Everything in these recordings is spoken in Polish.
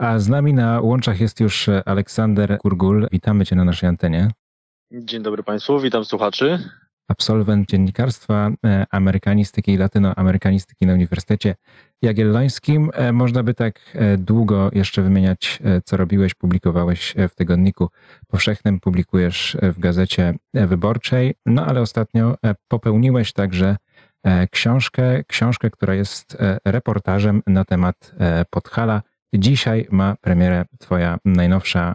A z nami na łączach jest już Aleksander Kurgul. Witamy Cię na naszej antenie. Dzień dobry Państwu, witam słuchaczy. Absolwent dziennikarstwa, e, amerykanistyki i latynoamerykanistyki na Uniwersytecie Jagiellońskim. E, można by tak e, długo jeszcze wymieniać, co robiłeś, publikowałeś w Tygodniku Powszechnym, publikujesz w Gazecie Wyborczej, no ale ostatnio popełniłeś także książkę, książkę, która jest reportażem na temat Podhala. Dzisiaj ma premierę twoja najnowsza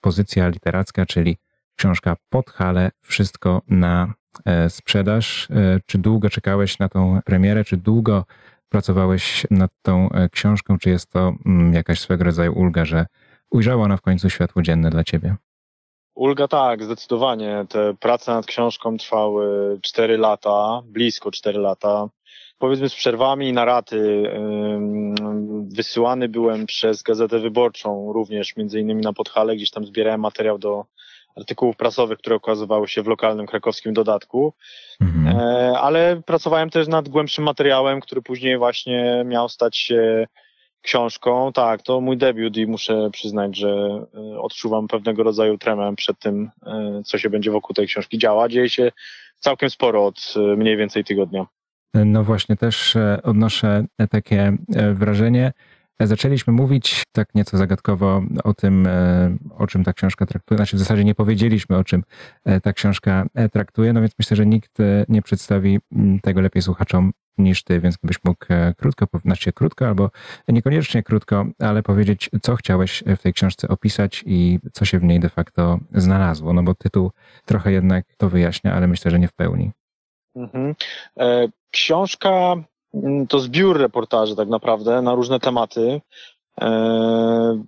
pozycja literacka, czyli książka Podhale, wszystko na e, sprzedaż. E, czy długo czekałeś na tą premierę? Czy długo pracowałeś nad tą e, książką? Czy jest to mm, jakaś swego rodzaju ulga, że ujrzała ona w końcu światło dzienne dla ciebie? Ulga tak, zdecydowanie. Te prace nad książką trwały 4 lata, blisko 4 lata. Powiedzmy z przerwami na raty. Wysyłany byłem przez Gazetę Wyborczą również, między innymi na Podhale, gdzieś tam zbierałem materiał do artykułów prasowych, które okazywały się w lokalnym krakowskim dodatku. Mhm. E, ale pracowałem też nad głębszym materiałem, który później właśnie miał stać się książką. Tak, to mój debiut i muszę przyznać, że e, odczuwam pewnego rodzaju tremę przed tym, e, co się będzie wokół tej książki działa. Dzieje się całkiem sporo od mniej więcej tygodnia. No właśnie, też odnoszę takie wrażenie, Zaczęliśmy mówić tak nieco zagadkowo o tym, e, o czym ta książka traktuje. Znaczy w zasadzie nie powiedzieliśmy, o czym e, ta książka e, traktuje, no więc myślę, że nikt nie przedstawi tego lepiej słuchaczom niż ty, więc gdybyś mógł krótko, znaczy krótko albo niekoniecznie krótko, ale powiedzieć, co chciałeś w tej książce opisać i co się w niej de facto znalazło, no bo tytuł trochę jednak to wyjaśnia, ale myślę, że nie w pełni. Mhm. Książka Mm, to zbiór reportaży tak naprawdę na różne tematy. E,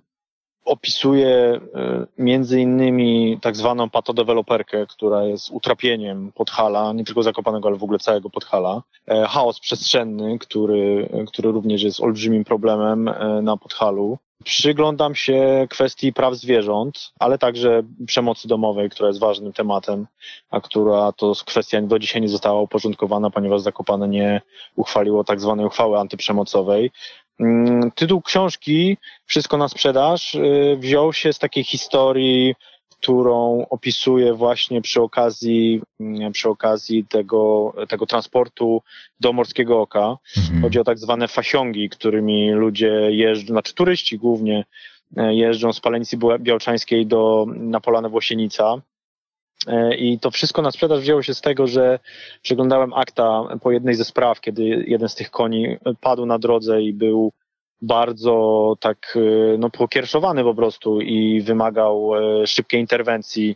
opisuje e, między innymi tak zwaną patodeweloperkę, która jest utrapieniem Podhala, nie tylko Zakopanego, ale w ogóle całego Podhala. E, chaos przestrzenny, który, który również jest olbrzymim problemem e, na Podhalu. Przyglądam się kwestii praw zwierząt, ale także przemocy domowej, która jest ważnym tematem, a która to kwestia do dzisiaj nie została uporządkowana, ponieważ Zakopane nie uchwaliło tak zwanej uchwały antyprzemocowej. Mm, tytuł książki Wszystko na sprzedaż y, wziął się z takiej historii, którą opisuję właśnie przy okazji, mm, przy okazji tego, tego transportu do Morskiego Oka. Mhm. Chodzi o tak zwane fasiągi, którymi ludzie jeżdżą, znaczy turyści głównie e, jeżdżą z Palenicy Białczańskiej do, na Polanę Włosienica. E, I to wszystko na sprzedaż wzięło się z tego, że przeglądałem akta po jednej ze spraw, kiedy jeden z tych koni padł na drodze i był bardzo tak e, no, pokierszowany po prostu i wymagał e, szybkiej interwencji,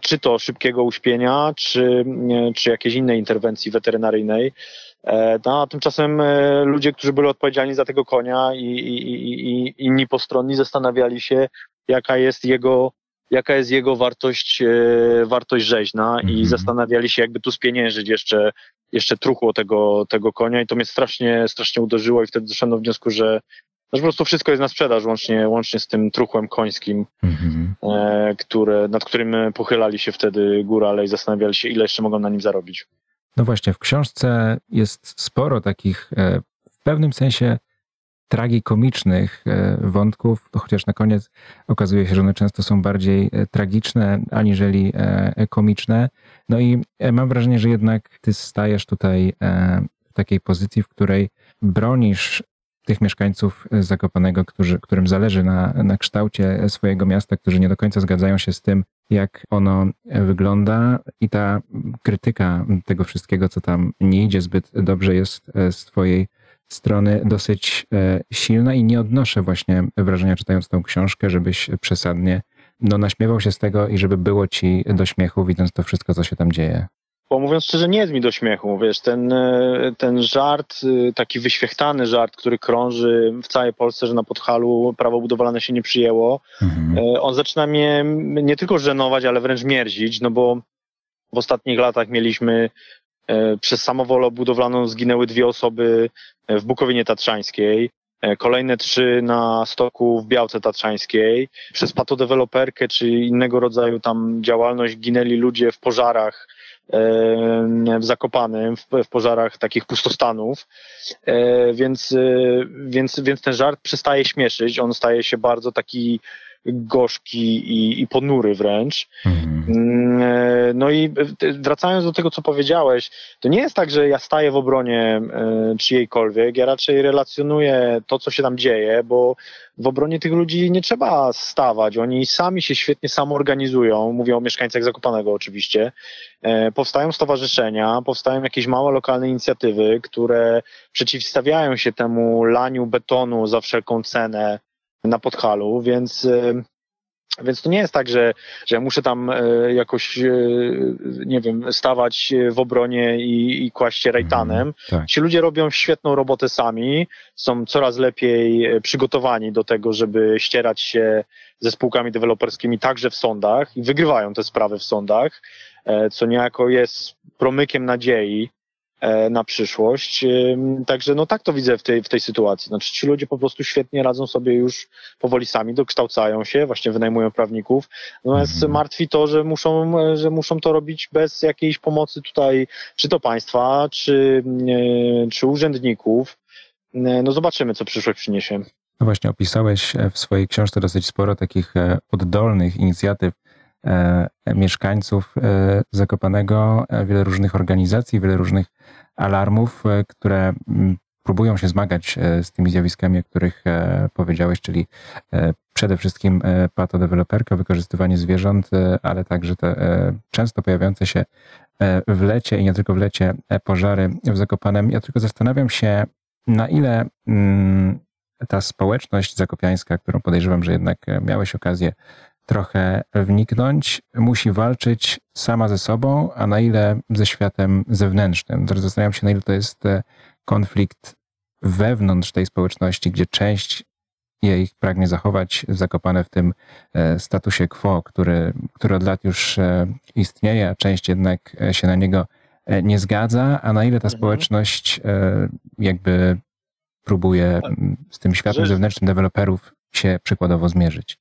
czy to szybkiego uśpienia, czy, czy jakiejś innej interwencji weterynaryjnej. No, a tymczasem ludzie, którzy byli odpowiedzialni za tego konia i, i, i, i inni postronni zastanawiali się, jaka jest jego jaka jest jego wartość, e, wartość rzeźna i mhm. zastanawiali się, jakby tu spieniężyć jeszcze, jeszcze truchło tego, tego konia i to mnie strasznie, strasznie uderzyło i wtedy doszedłem do wniosku, że no, po prostu wszystko jest na sprzedaż, łącznie, łącznie z tym truchłem końskim, mhm. e, które, nad którym pochylali się wtedy górale i zastanawiali się, ile jeszcze mogą na nim zarobić. No właśnie, w książce jest sporo takich e, w pewnym sensie tragikomicznych e, wątków, chociaż na koniec okazuje się, że one często są bardziej e, tragiczne aniżeli e, komiczne. No i mam wrażenie, że jednak ty stajesz tutaj w takiej pozycji, w której bronisz tych mieszkańców Zakopanego, którzy, którym zależy na, na kształcie swojego miasta, którzy nie do końca zgadzają się z tym, jak ono wygląda i ta krytyka tego wszystkiego, co tam nie idzie zbyt dobrze jest z twojej strony dosyć e, silna i nie odnoszę właśnie wrażenia czytając tą książkę, żebyś przesadnie no, naśmiewał się z tego i żeby było ci do śmiechu, widząc to wszystko, co się tam dzieje. Bo mówiąc szczerze, nie jest mi do śmiechu. Wiesz, ten, e, ten żart, e, taki wyświechtany żart, który krąży w całej Polsce, że na Podhalu prawo budowlane się nie przyjęło, mhm. on zaczyna mnie nie tylko żenować, ale wręcz mierzić, no bo w ostatnich latach mieliśmy przez samowolę budowlaną zginęły dwie osoby e, w Bukowinie Tatrzańskiej. E, kolejne trzy na stoku w Białce Tatrzańskiej. Przez patodeweloperkę czy innego rodzaju tam działalność ginęli ludzie w pożarach w Zakopanym, w pożarach takich pustostanów, więc, więc, więc ten żart przestaje śmieszyć, on staje się bardzo taki gorzki i, i ponury wręcz. Mhm. No i wracając do tego, co powiedziałeś, to nie jest tak, że ja staję w obronie e, czyjejkolwiek, ja raczej relacjonuję to, co się tam dzieje, bo w obronie tych ludzi nie trzeba stawać. Oni sami się świetnie samoorganizują, mówię o mieszkańcach Zakopanego oczywiście. E, powstają stowarzyszenia, powstają jakieś małe lokalne inicjatywy, które przeciwstawiają się temu laniu betonu za wszelką cenę na Podhalu, więc e, więc to nie jest tak, że, że ja muszę tam e, jakoś, e, nie wiem, stawać w obronie i, i kłaść się rejtanem. Mm, tak. Ci ludzie robią świetną robotę sami, są coraz lepiej przygotowani do tego, żeby ścierać się ze spółkami deweloperskimi także w sądach i wygrywają te sprawy w sądach, co niejako jest promykiem nadziei na przyszłość. Także no tak to widzę w tej, w tej sytuacji. Znaczy ci ludzie po prostu świetnie radzą sobie już powoli sami, dokształcają się, właśnie wynajmują prawników. Natomiast mhm. martwi to, że muszą, że muszą to robić bez jakiejś pomocy tutaj, czy to państwa, czy, czy urzędników. No zobaczymy, co przyszłość przyniesie. No właśnie, opisałeś w swojej książce dosyć sporo takich e, oddolnych inicjatyw, E, mieszkańców e, Zakopanego, e, wiele różnych organizacji, wiele różnych alarmów, które próbują się zmagać z tymi zjawiskami, o których powiedziałeś, czyli przede wszystkim patodeweloperka, wykorzystywanie zwierząt, ale także te często pojawiające się w lecie i nie tylko w lecie pożary w Zakopanem. Ja tylko zastanawiam się, na ile ta społeczność zakopiańska, którą podejrzewam, że jednak miałeś okazję trochę wniknąć, musi walczyć sama ze sobą, a na ile ze światem zewnętrznym. Teraz zastanawiam się, na ile to jest e, konflikt wewnątrz tej społeczności, gdzie część jej pragnie zachować zakopane w tym e, statusie quo, który, który od lat już e, istnieje, a część jednak się na niego nie zgadza, a na ile ta mhm. społeczność jakby próbuje z tym światem zewnętrznym deweloperów się przykładowo zmierzyć.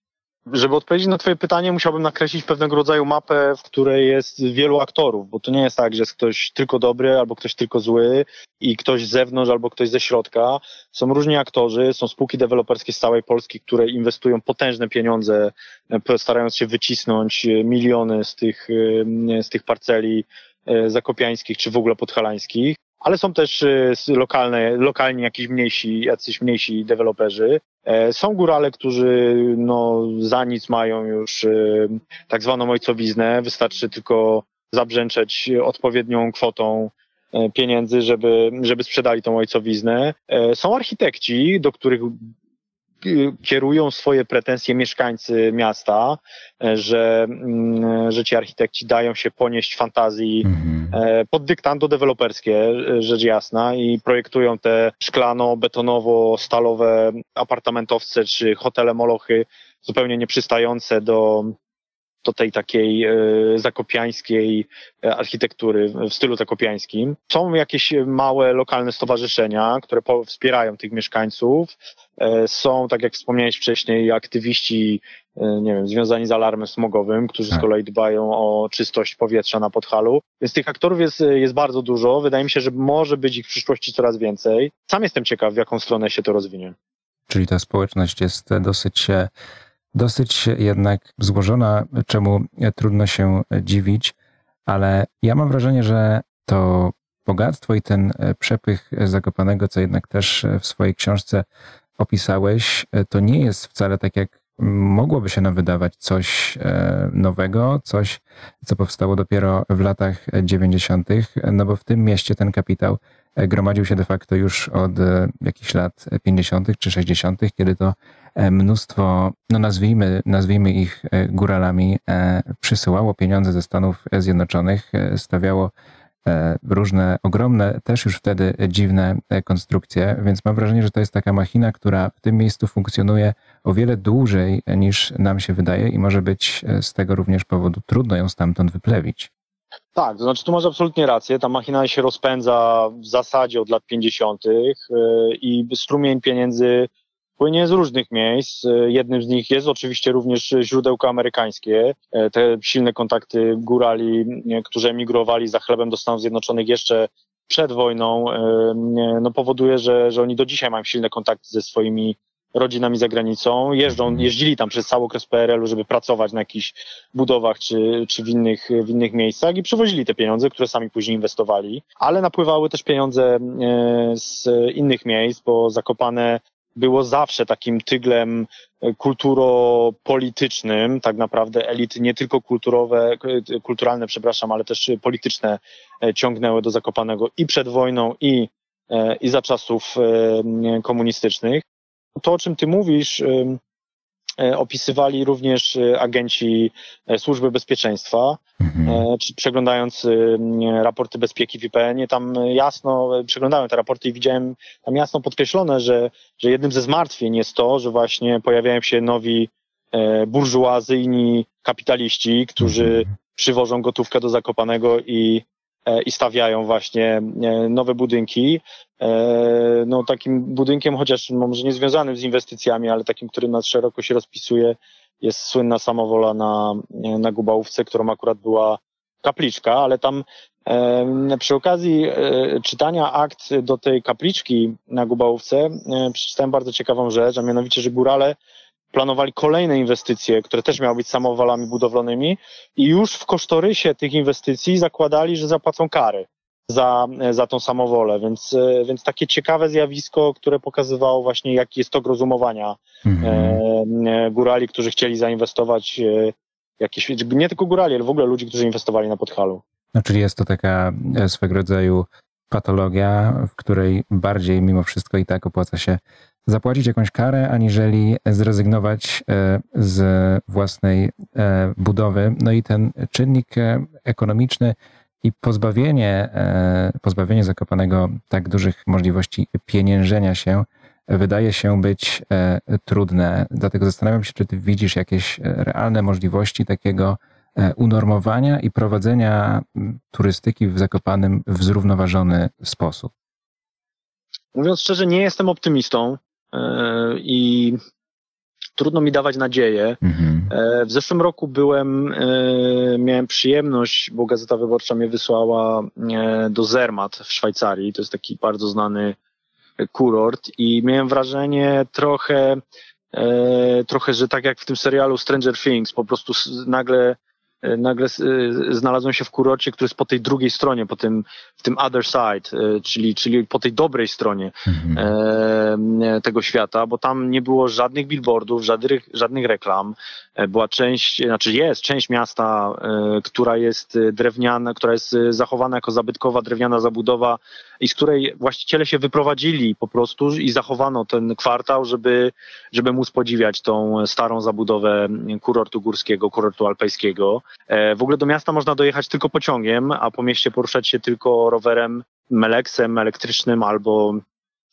Żeby odpowiedzieć na Twoje pytanie, musiałbym nakreślić pewnego rodzaju mapę, w której jest wielu aktorów, bo to nie jest tak, że jest ktoś tylko dobry albo ktoś tylko zły i ktoś z zewnątrz albo ktoś ze środka. Są różni aktorzy, są spółki deweloperskie z całej Polski, które inwestują potężne pieniądze, e, starając się wycisnąć e, miliony z tych, e, z tych parceli zakopiańskich czy w ogóle podhalańskich ale są też lokalne, lokalni jakiś mniejsi, jacyś mniejsi deweloperzy. E, są górale, którzy no, za nic mają już e, tak zwaną ojcowiznę. Wystarczy tylko zabrzęczeć odpowiednią kwotą e, pieniędzy, żeby, żeby sprzedali tą ojcowiznę. Są architekci, do których kierują swoje pretensje mieszkańcy miasta, że, mm, że ci architekci dają się ponieść fantazji mhm. E, pod dyktando deweloperskie, rzecz jasna, i projektują te szklano-betonowo-stalowe apartamentowce czy hotele molochy zupełnie nieprzystające do, do tej takiej e, zakopiańskiej e, architektury w stylu zakopiańskim. Są jakieś małe lokalne stowarzyszenia, które wspierają tych mieszkańców. E, są, tak jak wspomniałeś wcześniej, aktywiści, nie wiem, związani z alarmem smogowym, którzy z tak. kolei dbają o czystość powietrza na Podhalu. Więc tych aktorów jest, jest bardzo dużo. Wydaje mi się, że może być ich w przyszłości coraz więcej. Sam jestem ciekaw, w jaką stronę się to rozwinie. Czyli ta społeczność jest dosyć dosyć jednak złożona, czemu trudno się dziwić, ale ja mam wrażenie, że to bogactwo i ten przepych Zakopanego, co jednak też w swojej książce opisałeś, to nie jest wcale tak, jak mogłoby się nam wydawać coś e, nowego, coś, co powstało dopiero w latach 90., no bo w tym mieście ten kapitał e, gromadził się de facto już od e, jakichś lat 50. czy 60., kiedy to mnóstwo, no nazwijmy, nazwijmy ich góralami, przysyłało pieniądze ze Stanów Zjednoczonych, stawiało różne, ogromne, też już wtedy dziwne konstrukcje, więc mam wrażenie, że to jest taka machina, która w tym miejscu funkcjonuje o wiele dłużej niż nam się wydaje i może być e, z tego również powodu trudno ją stamtąd wyplewić. Tak, to znaczy tu masz absolutnie rację. Ta machina się rozpędza w zasadzie od lat 50. E, i strumień pieniędzy płynie z różnych miejsc. Jednym z nich jest oczywiście również źródełko amerykańskie. Te silne kontakty górali, którzy emigrowali za chlebem do Stanów Zjednoczonych jeszcze przed wojną, no powoduje, że, że oni do dzisiaj mają silne kontakty ze swoimi rodzinami za granicą, jeżdżą, mhm. jeździli tam przez cały okres PRL-u, żeby pracować na jakichś budowach czy, czy w, innych, w innych miejscach i przywozili te pieniądze, które sami później inwestowali, ale napływały też pieniądze e, z innych miejsc, bo Zakopane było zawsze takim tyglem e, kulturopolitycznym, tak naprawdę elity nie tylko kulturowe, e, kulturalne, przepraszam, ale też polityczne ciągnęły do Zakopanego i przed wojną, i, i za czasów komunistycznych. To, o czym ty mówisz, e, opisywali również e, agenci e, służby bezpieczeństwa, mhm. przeglądając raporty bezpieki w IPN-ie, tam jasno przeglądałem te raporty i widziałem tam jasno podkreślone, że, że jednym ze zmartwień jest to, że właśnie pojawiają się nowi burżuazyjni kapitaliści, którzy mhm. przywożą gotówkę do Zakopanego i i stawiają właśnie e, nowe budynki. E, no, takim budynkiem, chociaż może nie związanym z inwestycjami, ale takim, który na szeroko się rozpisuje, jest słynna samowola na, na Gubałówce, którą akurat była kapliczka, ale tam przy okazji czytania akt do tej kapliczki na Gubałówce przeczytałem bardzo ciekawą rzecz, a mianowicie, że górale planowali kolejne inwestycje, które też miały być samowalami budowlanymi i już w kosztorysie tych inwestycji zakładali, że zapłacą kary za, za tą samowolę, więc, więc takie ciekawe zjawisko, które pokazywało właśnie jaki jest tok rozumowania mhm. e, górali, którzy chcieli zainwestować e, jakieś, nie tylko górali, ale w ogóle ludzi, którzy inwestowali na Podhalu. No, czyli jest to taka e, swego rodzaju patologia, w której bardziej mimo wszystko i tak opłaca się zapłacić jakąś karę, aniżeli zrezygnować e, z własnej e, budowy. No i ten czynnik e, ekonomiczny i pozbawienie, pozbawienie Zakopanego tak dużych możliwości pieniężenia się wydaje się być trudne. Dlatego zastanawiam się, czy ty widzisz jakieś realne możliwości takiego unormowania i prowadzenia turystyki w Zakopanym w zrównoważony sposób. Mówiąc szczerze, nie jestem optymistą. E, i trudno mi dawać nadzieję. Mhm. E, w zeszłym roku byłem, e, miałem przyjemność, bo Gazeta Wyborcza mnie wysłała do Zermatt w Szwajcarii. To jest taki bardzo znany kurort i miałem wrażenie trochę, trochę, że tak jak w tym serialu Stranger Things, po prostu nagle nagle e, znalazłem się w kurorcie, który jest po tej drugiej stronie, po tym, w tym other side, e, czyli, czyli po tej dobrej stronie mhm. tego świata, bo tam nie było żadnych billboardów, żadnych, żadnych reklam. Była część, znaczy jest część miasta, która jest drewniana, która jest zachowana jako zabytkowa drewniana zabudowa i z której właściciele się wyprowadzili po prostu i zachowano ten kwartał, żeby, żeby móc podziwiać tą starą zabudowę kurortu górskiego, kurortu alpejskiego. E, w ogóle do miasta można dojechać tylko pociągiem, a po mieście poruszać się tylko rowerem, meleksem elektrycznym albo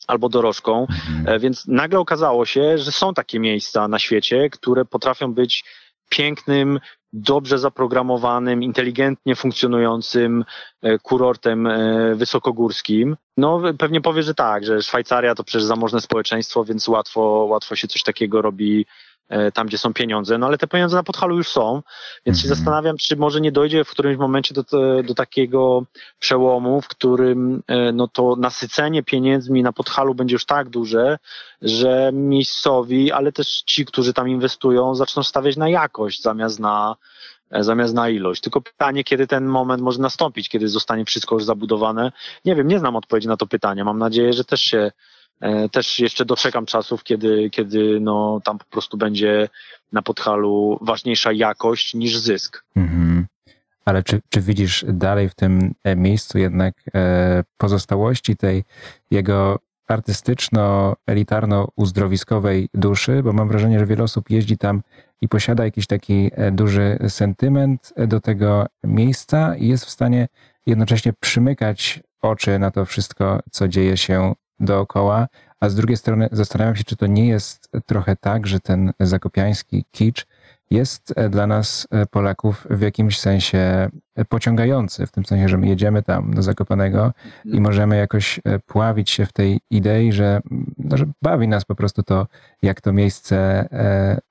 albo dorożką, mhm. E, więc nagle okazało się, że są takie miejsca na świecie, które potrafią być pięknym, dobrze zaprogramowanym, inteligentnie funkcjonującym e, kurortem wysokogórskim. No pewnie powie, że tak, że Szwajcaria to przecież zamożne społeczeństwo, więc łatwo, łatwo się coś takiego robi tam, gdzie są pieniądze, no ale te pieniądze na podhalu już są, więc się mhm. zastanawiam, czy może nie dojdzie w którymś momencie do, do takiego przełomu, w którym e, no to nasycenie pieniędzmi na podhalu będzie już tak duże, że miejscowi, ale też ci, którzy tam inwestują, zaczną stawiać na jakość zamiast na, e, zamiast na ilość. Tylko pytanie, kiedy ten moment może nastąpić, kiedy zostanie wszystko już zabudowane. Nie wiem, nie znam odpowiedzi na to pytanie. Mam nadzieję, że też się E, też jeszcze doczekam czasów, kiedy, kiedy no, tam po prostu będzie na podchalu ważniejsza jakość niż zysk. Mhm. Ale czy, czy widzisz dalej w tym e, miejscu jednak e, pozostałości tej jego artystyczno-elitarno-uzdrowiskowej duszy? Bo mam wrażenie, że wiele osób jeździ tam i posiada jakiś taki duży sentyment do tego miejsca i jest w stanie jednocześnie przymykać oczy na to wszystko, co dzieje się dookoła, a z drugiej strony zastanawiam się, czy to nie jest trochę tak, że ten zakopiański kicz jest dla nas, Polaków, w jakimś sensie pociągający, w tym sensie, że my jedziemy tam do Zakopanego i możemy jakoś pławić się w tej idei, że, no, że bawi nas po prostu to, jak to miejsce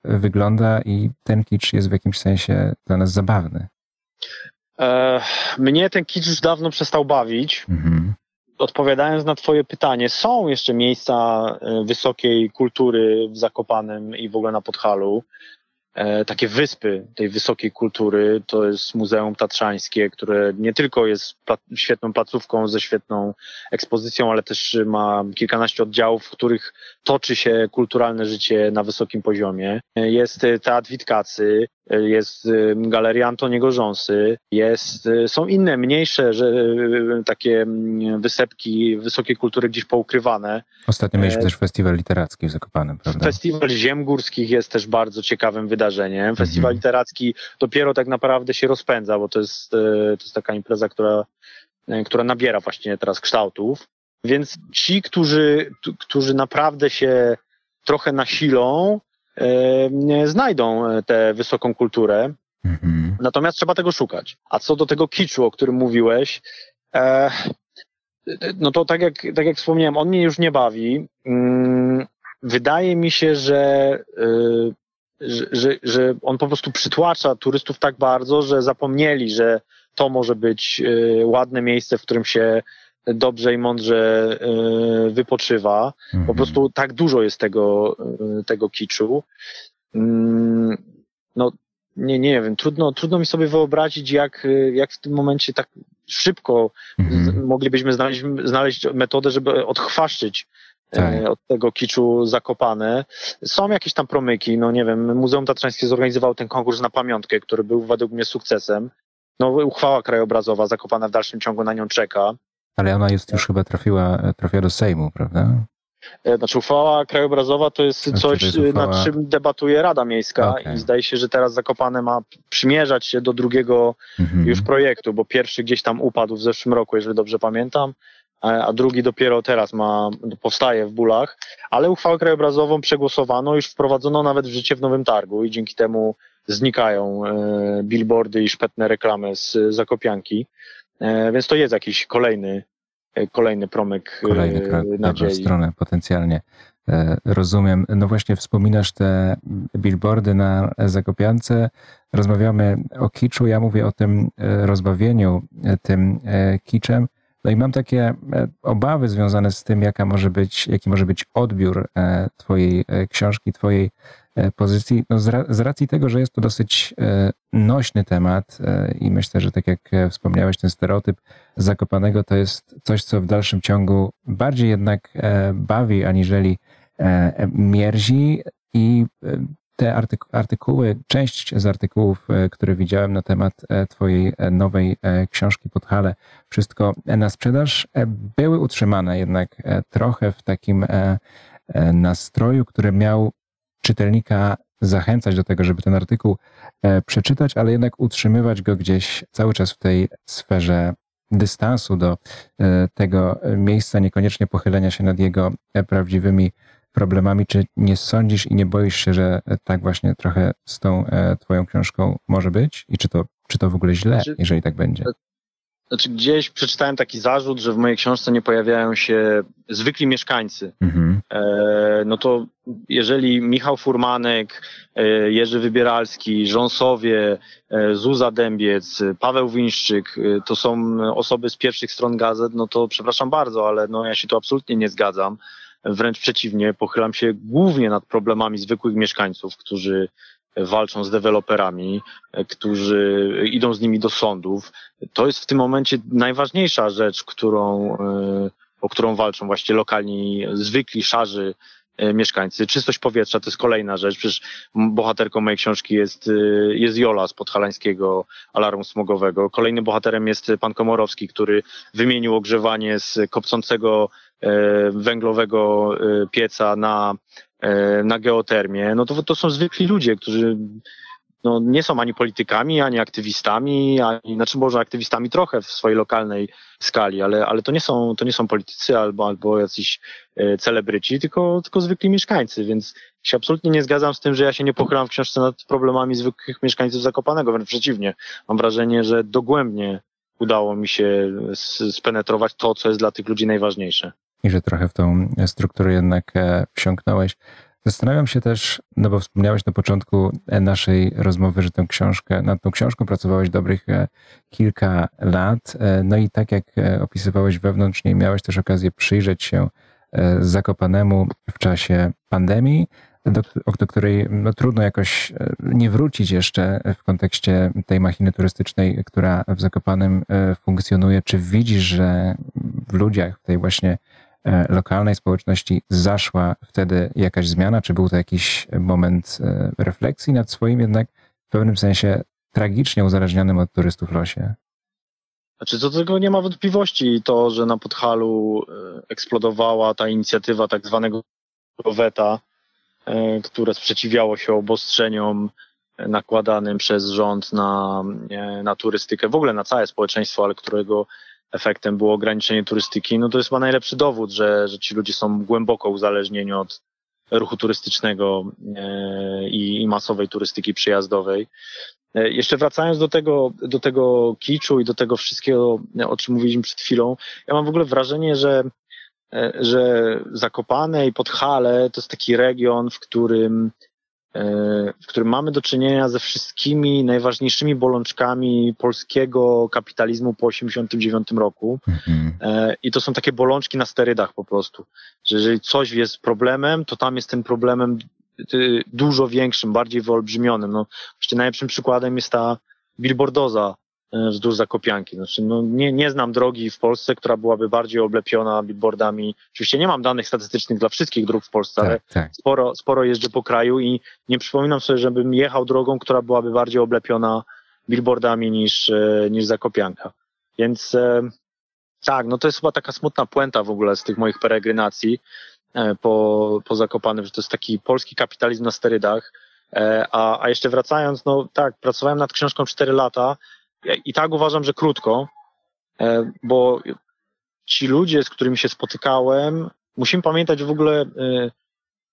wygląda i ten kicz jest w jakimś sensie dla nas zabawny. E, mnie ten kicz już dawno przestał bawić. Mhm. Odpowiadając na Twoje pytanie, są jeszcze miejsca e, wysokiej kultury w Zakopanem i w ogóle na Podhalu. E, takie wyspy tej wysokiej kultury. To jest Muzeum Tatrzańskie, które nie tylko jest świetną placówką ze świetną ekspozycją, ale też ma kilkanaście oddziałów, w których toczy się kulturalne życie na wysokim poziomie. Jest Teatr Witkacy, jest Galeria Antoniego Rząsy, jest, są inne, mniejsze, że, takie mm, wysepki wysokiej kultury gdzieś poukrywane. Ostatnio mieliśmy e, też festiwal literacki w Zakopanem, prawda? Festiwal Ziem Górskich jest też bardzo ciekawym wydarzeniem. Festiwal mhm. literacki dopiero tak naprawdę się rozpędza, bo to jest, e, to jest taka impreza, która, e, która nabiera właśnie teraz kształtów. Więc ci, którzy, którzy naprawdę się trochę nasilą, e, znajdą tę wysoką kulturę. Mhm. Natomiast trzeba tego szukać. A co do tego kiczu, o którym mówiłeś, e, no to tak jak, tak jak wspomniałem, on mnie już nie bawi. Mm, wydaje mi się, że, e, że, że, że on po prostu przytłacza turystów tak bardzo, że zapomnieli, że to może być e, ładne miejsce, w którym się dobrze i mądrze e, wypoczywa. Mhm. Po prostu tak dużo jest tego, e, tego kiczu. Mm, no, nie, nie wiem, trudno, trudno mi sobie wyobrazić, jak, jak w tym momencie tak szybko mhm. moglibyśmy znaleźć, znaleźć metodę, żeby odchwaszczyć tak. od tego kiczu zakopane. Są jakieś tam promyki, no nie wiem, Muzeum Tatrzańskie zorganizowało ten konkurs na pamiątkę, który był według mnie sukcesem. No uchwała krajobrazowa zakopana w dalszym ciągu na nią czeka. Ale ona jest już chyba trafiła, trafiła do Sejmu, prawda? E, znaczy uchwała krajobrazowa to jest znaczy, coś, to jest uchwała... nad czym debatuje Rada Miejska okay. i zdaje się, że teraz Zakopane ma przymierzać się do drugiego mhm. już projektu, bo pierwszy gdzieś tam upadł w zeszłym roku, jeżeli dobrze pamiętam, a drugi dopiero teraz ma, powstaje w bólach, ale uchwałę krajobrazową przegłosowano, już wprowadzono nawet w życie w Nowym Targu i dzięki temu znikają e, billboardy i szpetne reklamy z Zakopianki. E, więc to jest jakiś kolejny, e, kolejny promyk kolejny krok nadziei. stronę potencjalnie. Rozumiem. No właśnie wspominasz te billboardy na Zakopiance. Rozmawiamy o kiczu. Ja mówię o tym rozbawieniu tym kiczem. No i mam takie obawy związane z tym, jaka może być, jaki może być odbiór Twojej książki, Twojej E, pozycji, no z, racji tego, że jest to dosyć e, nośny temat e, i myślę, że tak jak wspomniałeś, ten stereotyp Zakopanego to jest coś, co w dalszym ciągu bardziej jednak bawi, aniżeli mierzi i te artyku artykuły, część z artykułów, które widziałem na temat Twojej nowej książki Podhale, wszystko na sprzedaż, były utrzymane jednak trochę w takim nastroju, który miał czytelnika zachęcać do tego, żeby ten artykuł e, przeczytać, ale jednak utrzymywać go gdzieś cały czas w tej sferze dystansu do e, tego miejsca, niekoniecznie pochylenia się nad jego e, prawdziwymi problemami. Czy nie sądzisz i nie boisz się, że tak właśnie trochę z tą Twoją książką może być? I czy to, czy to w ogóle źle, znaczy, jeżeli tak będzie? Znaczy gdzieś przeczytałem taki zarzut, że w mojej książce nie pojawiają się zwykli mieszkańcy. Mhm. E, no to jeżeli Michał Furmanek, e, Jerzy Wybieralski, Rząsowie, e, Zuza Dębiec, Paweł Wińszczyk, e, to są osoby z pierwszych stron gazet, no to przepraszam bardzo, ale no ja się tu absolutnie nie zgadzam. Wręcz przeciwnie, pochylam się głównie nad problemami zwykłych mieszkańców, którzy walczą z deweloperami, e, którzy idą z nimi do sądów. To jest w tym momencie najważniejsza rzecz, którą, e, o którą walczą właśnie lokalni, zwykli, szarzy e, mieszkańcy. Czystość powietrza to jest kolejna rzecz. Przecież bohaterką mojej książki jest, jest Jola z podhalańskiego alarmu smogowego. Kolejnym bohaterem jest pan Komorowski, który wymienił ogrzewanie z kopcącego węglowego pieca na E, na geotermię, no to, to są zwykli ludzie, którzy no, nie są ani politykami, ani aktywistami, ani, znaczy może aktywistami trochę w swojej lokalnej skali, ale, ale to, nie są, to nie są politycy albo, albo jacyś e, celebryci, tylko, tylko zwykli mieszkańcy, więc się absolutnie nie zgadzam z tym, że ja się nie pochylam w książce nad problemami zwykłych mieszkańców Zakopanego, wręcz przeciwnie. Mam wrażenie, że dogłębnie udało mi się spenetrować to, co jest dla tych ludzi najważniejsze. I że trochę w tą strukturę jednak e, wsiąknąłeś. Zastanawiam się też, no bo wspomniałeś na początku e, naszej rozmowy, że tę książkę, nad tą książką pracowałeś dobrych e, kilka lat. No i tak jak opisywałeś wewnątrz, nie miałeś też okazję przyjrzeć się Zakopanemu w czasie pandemii, do, do której no, trudno jakoś nie wrócić jeszcze w kontekście tej machiny turystycznej, która w Zakopanem e, funkcjonuje. Czy widzisz, że w ludziach, w tej właśnie lokalnej społeczności zaszła wtedy jakaś zmiana? Czy był to jakiś moment refleksji nad swoim jednak w pewnym sensie tragicznie uzależnionym od turystów losie? Znaczy, do tego nie ma wątpliwości. To, że na Podhalu eksplodowała ta inicjatywa tak zwanego weta, E, które sprzeciwiało się obostrzeniom nakładanym przez rząd na, e, na turystykę, w ogóle na całe społeczeństwo, ale którego efektem było ograniczenie turystyki, no to jest chyba najlepszy dowód, że, że ci ludzie są głęboko uzależnieni od ruchu turystycznego e, i, i masowej turystyki przyjazdowej. Jeszcze wracając do tego, do tego kiczu i do tego wszystkiego, o czym mówiliśmy przed chwilą, ja mam w ogóle wrażenie, że E, że Zakopane i Podhale to jest taki region, w którym, e, w którym mamy do czynienia ze wszystkimi najważniejszymi bolączkami polskiego kapitalizmu po 1989 roku. Mhm. E, I to są takie bolączki na sterydach po prostu. Że jeżeli coś jest problemem, to tam jest tym problemem dużo większym, bardziej wyolbrzymionym. No, właściwie najlepszym przykładem jest ta billboardoza E, wzdłuż Zakopianki. Znaczy, no, nie, nie znam drogi w Polsce, która byłaby bardziej oblepiona billboardami. Oczywiście nie mam danych statystycznych dla wszystkich dróg w Polsce, tak, ale tak. Sporo, sporo jeżdżę po kraju i nie przypominam sobie, żebym jechał drogą, która byłaby bardziej oblepiona billboardami niż, e, niż Zakopianka. Więc e, tak, no to jest chyba taka smutna puenta w ogóle z tych moich peregrynacji po, po Zakopanym, że to jest taki polski kapitalizm na sterydach. A, a jeszcze wracając, no tak, pracowałem nad książką 4 lata i tak uważam, że krótko, e, bo ci ludzie, z którymi się spotykałem, musimy pamiętać w ogóle e,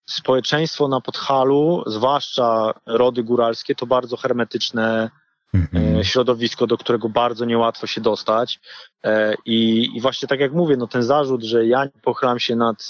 społeczeństwo na Podhalu, zwłaszcza rody góralskie, to bardzo hermetyczne mhm. środowisko, do którego bardzo niełatwo się dostać. I, I właśnie tak jak mówię, no ten zarzut, że ja nie pochylam się nad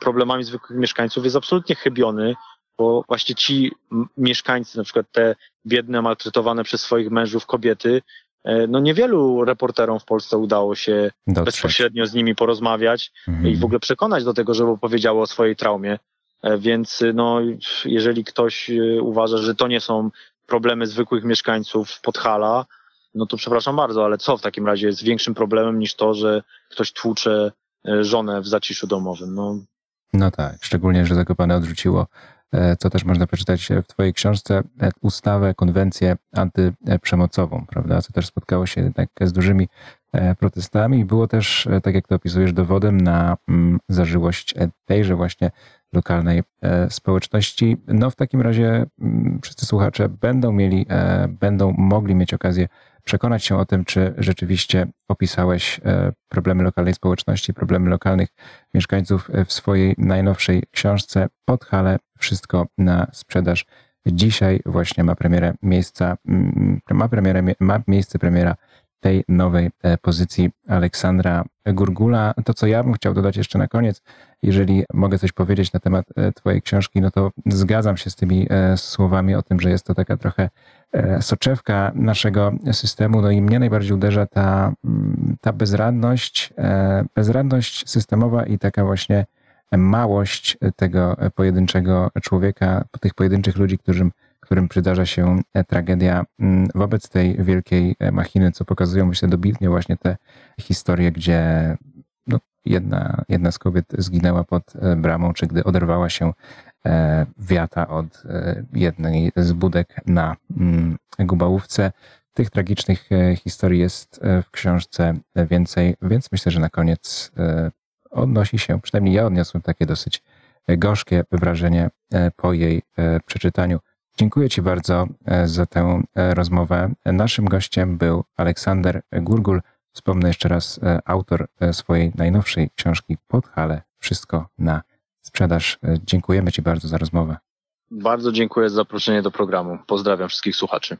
problemami zwykłych mieszkańców jest absolutnie chybiony bo właśnie ci mieszkańcy, na przykład te biedne, maltretowane przez swoich mężów kobiety, e, no niewielu reporterom w Polsce udało się Dotrzeć. bezpośrednio z nimi porozmawiać mhm. i w ogóle przekonać do tego, żeby opowiedziało o swojej traumie. E, więc no, jeżeli ktoś e, uważa, że to nie są problemy zwykłych mieszkańców Podhala, no to przepraszam bardzo, ale co w takim razie jest większym problemem niż to, że ktoś tłucze żonę w zaciszu domowym? No, no tak, szczególnie, że Zakopane odrzuciło E, co też można przeczytać w Twojej książce, e, ustawę, konwencję antyprzemocową, prawda? Co też spotkało się jednak z dużymi e, protestami. Było też, tak jak to opisujesz, dowodem na mm, zażyłość tejże właśnie lokalnej społeczności. No w takim razie mm, wszyscy słuchacze będą mieli, będą mogli mieć okazję przekonać się o tym, czy rzeczywiście opisałeś e, problemy lokalnej społeczności, problemy lokalnych mieszkańców w swojej najnowszej książce Podhale. Wszystko na sprzedaż. Dzisiaj właśnie ma premierę miejsca, mm, ma, premierę, ma miejsce premiera tej nowej e, pozycji Aleksandra Gurgula. To, co ja bym chciał dodać jeszcze na koniec, jeżeli mogę coś powiedzieć na temat e, Twojej książki, no to zgadzam się z tymi słowami o tym, że jest to taka trochę E, soczewka naszego systemu. No i mnie najbardziej uderza ta, mm, ta bezradność, e, bezradność systemowa i taka właśnie małość tego pojedynczego człowieka, tych pojedynczych ludzi, którym, którym przydarza się tragedia mm, wobec tej wielkiej machiny, co pokazują myślę dobitnie właśnie te historie, gdzie no, jedna, jedna z kobiet zginęła pod bramą, czy gdy oderwała się E, wiata od e, jednej z budek na mm, Gubałówce. Tych tragicznych e, historii jest w książce więcej, więc myślę, że na koniec odnosi się, przynajmniej ja odniosłem takie dosyć gorzkie wrażenie po jej przeczytaniu. Dziękuję Ci bardzo za tę rozmowę. Naszym gościem był Aleksander Gurgul. Wspomnę jeszcze raz, autor swojej najnowszej książki Podhale. Wszystko na sprzedaż. Dziękujemy Ci bardzo za rozmowę. Bardzo dziękuję za zaproszenie do programu. Pozdrawiam wszystkich słuchaczy.